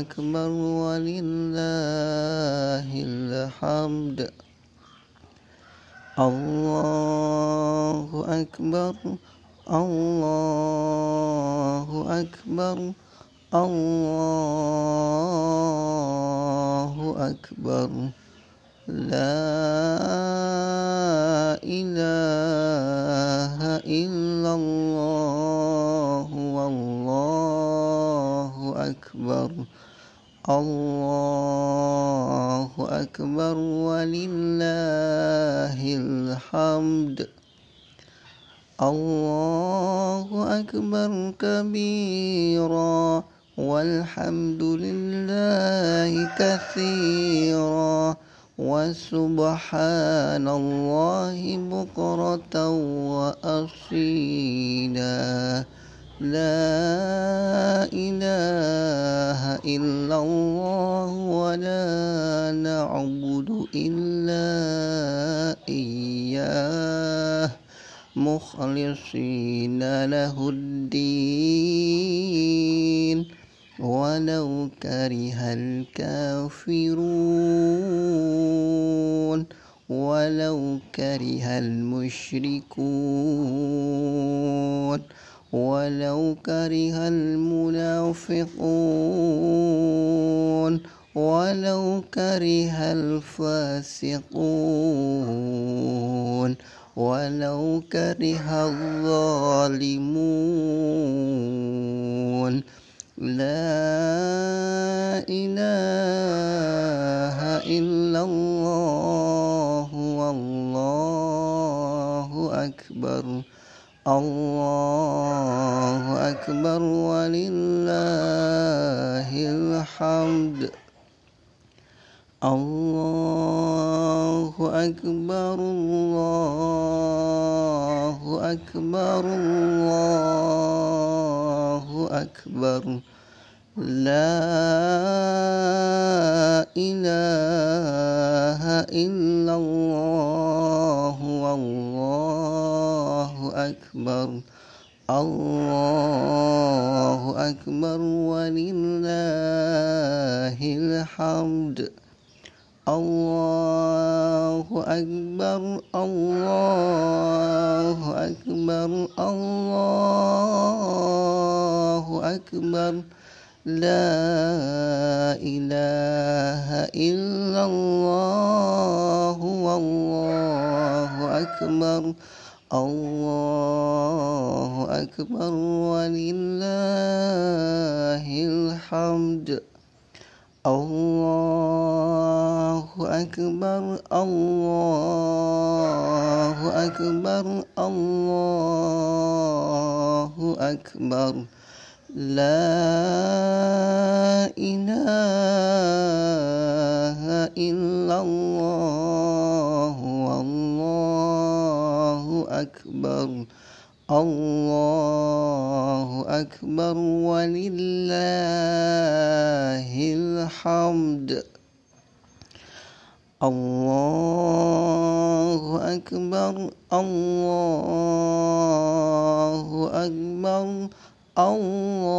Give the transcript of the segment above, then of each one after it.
أكبر ولله الحمد. الله أكبر الله أكبر الله أكبر. لا إله إلا الله والله أكبر. الله أكبر ولله الحمد الله أكبر كبيرا والحمد لله كثيرا وسبحان الله بكرة وأصيلا لا إله إلا الله ولا نعبد إلا إياه مخلصين له الدين. ولو كره الكافرون ولو كره المشركون. ولو كره المنافقون ولو كره الفاسقون ولو كره الظالمون. لا إله إلا الله والله أكبر. الله أكبر ولله الحمد. الله أكبر الله أكبر الله أكبر. لا إله إلا الله والله أكبر. الله أكبر ولله الحمد. الله أكبر الله أكبر الله أكبر. لا إله إلا الله والله أكبر. الله أكبر ولله الحمد. الله أكبر الله أكبر الله أكبر. لا إله إلا الله. أكبر. الله أكبر. ولله الحمد. الله أكبر. الله أكبر. الله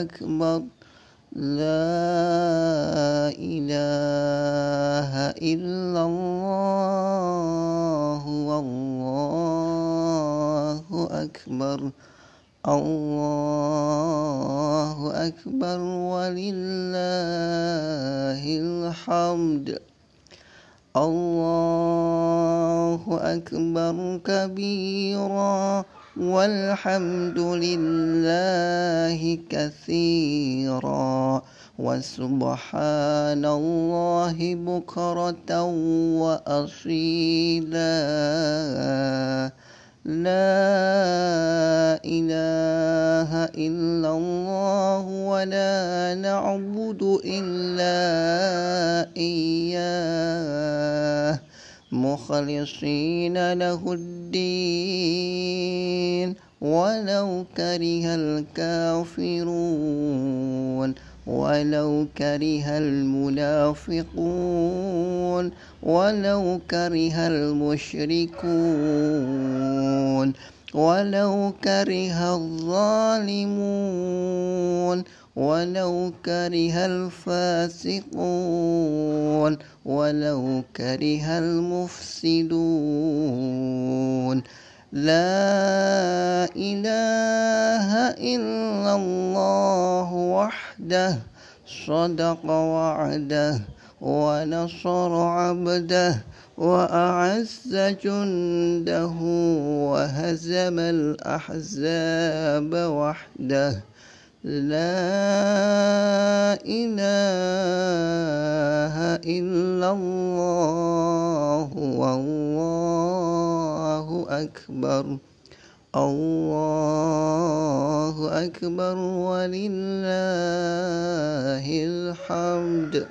أكبر. لا إله إلا الله والله أكبر الله أكبر ولله الحمد الله أكبر كبيرا. والحمد لله كثيرا وسبحان الله بكرة وأصيلا. لا إله إلا الله ولا نعبد إلا إياه. مخلصين له الدين. ولو كره الكافرون ولو كره المنافقون ولو كره المشركون ولو كره الظالمون ولو كره الفاسقون ولو كره المفسدون. لا إله إلا الله وحده صدق وعده ونصر عبده وأعز جنده وهزم الأحزاب وحده. لا إله إلا الله والله أكبر. الله أكبر ولله الحمد.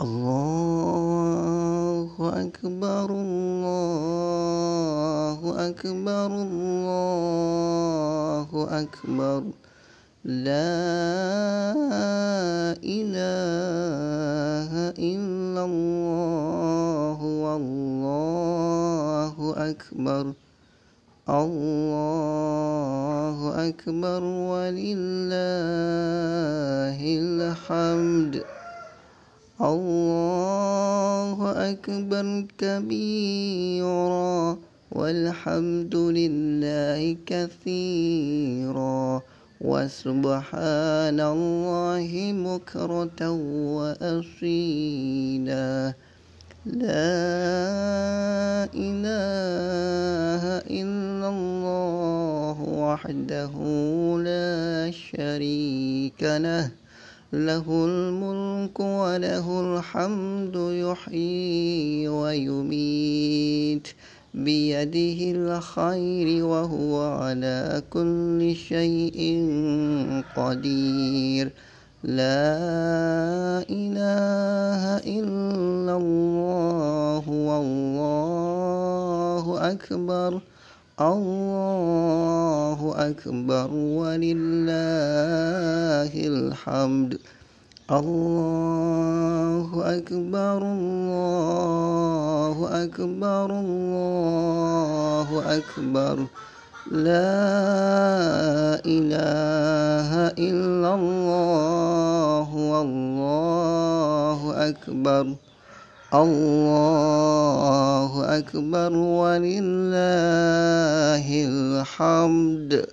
الله أكبر الله أكبر الله أكبر. لا إله إلا الله والله أكبر. الله أكبر ولله الحمد. الله أكبر كبيرا والحمد لله كثيرا. وسبحان الله بكرة وأصيلا. لا إله إلا الله وحده لا شريك له. له الملك وله الحمد يحيي ويميت. بيده الخير وهو على كل شيء قدير. لا إله إلا الله والله أكبر الله أكبر ولله الحمد الله أكبر الله أكبر الله أكبر. لا إله إلا الله والله أكبر الله أكبر ولله الحمد.